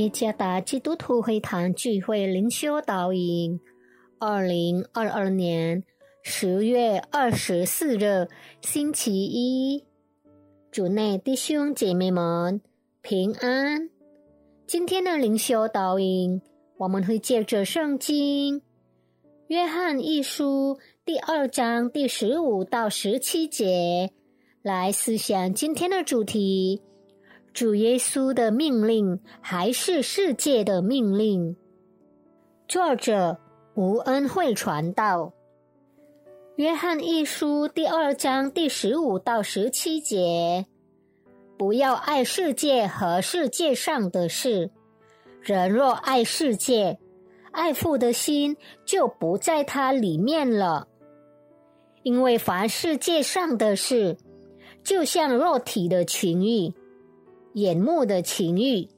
耶加达基督徒会堂聚会灵修导引，二零二二年十月二十四日星期一，主内弟兄姐妹们平安。今天的灵修导引，我们会借着圣经约翰一书第二章第十五到十七节来思想今天的主题。主耶稣的命令还是世界的命令？作者吴恩惠传道。约翰一书第二章第十五到十七节：不要爱世界和世界上的事。人若爱世界，爱父的心就不在他里面了。因为凡世界上的事，就像肉体的情欲。眼目的情欲，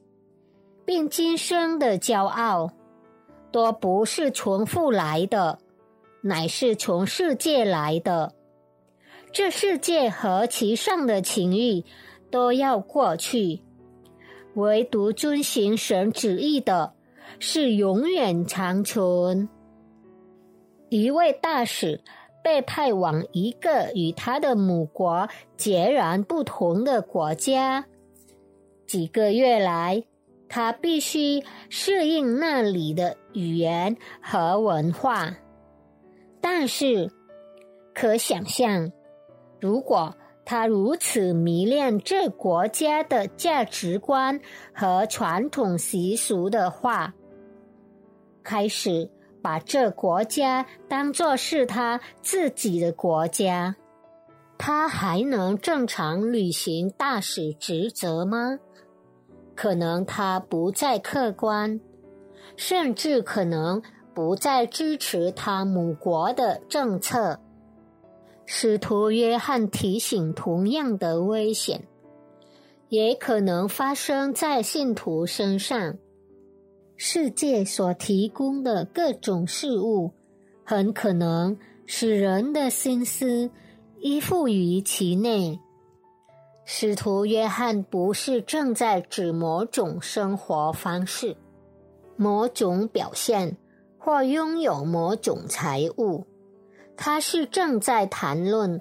并今生的骄傲，都不是从父来的，乃是从世界来的。这世界和其上的情欲都要过去，唯独遵行神旨意的，是永远长存。一位大使被派往一个与他的母国截然不同的国家。几个月来，他必须适应那里的语言和文化。但是，可想象，如果他如此迷恋这国家的价值观和传统习俗的话，开始把这国家当作是他自己的国家，他还能正常履行大使职责吗？可能他不再客观，甚至可能不再支持他母国的政策。使徒约翰提醒同样的危险，也可能发生在信徒身上。世界所提供的各种事物，很可能使人的心思依附于其内。使徒约翰不是正在指某种生活方式、某种表现或拥有某种财物，他是正在谈论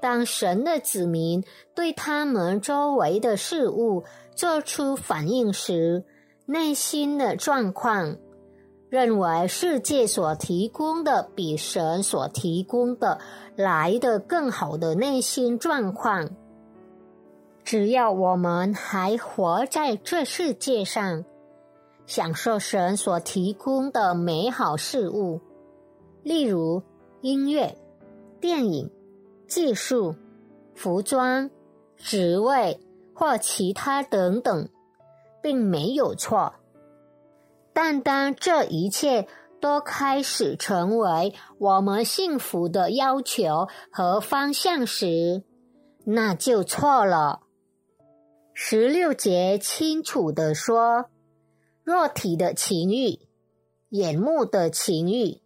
当神的子民对他们周围的事物做出反应时内心的状况，认为世界所提供的比神所提供的来的更好的内心状况。只要我们还活在这世界上，享受神所提供的美好事物，例如音乐、电影、技术、服装、职位或其他等等，并没有错。但当这一切都开始成为我们幸福的要求和方向时，那就错了。十六节清楚的说，肉体的情欲、眼目的情欲，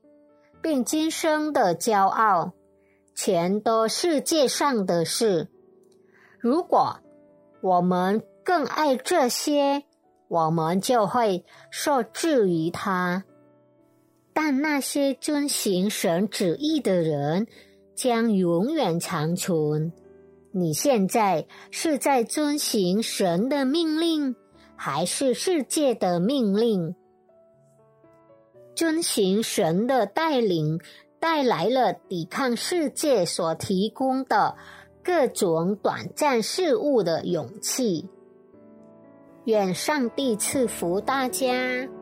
并今生的骄傲，全都世界上的事。如果我们更爱这些，我们就会受制于他。但那些遵行神旨意的人，将永远长存。你现在是在遵行神的命令，还是世界的命令？遵行神的带领，带来了抵抗世界所提供的各种短暂事物的勇气。愿上帝赐福大家。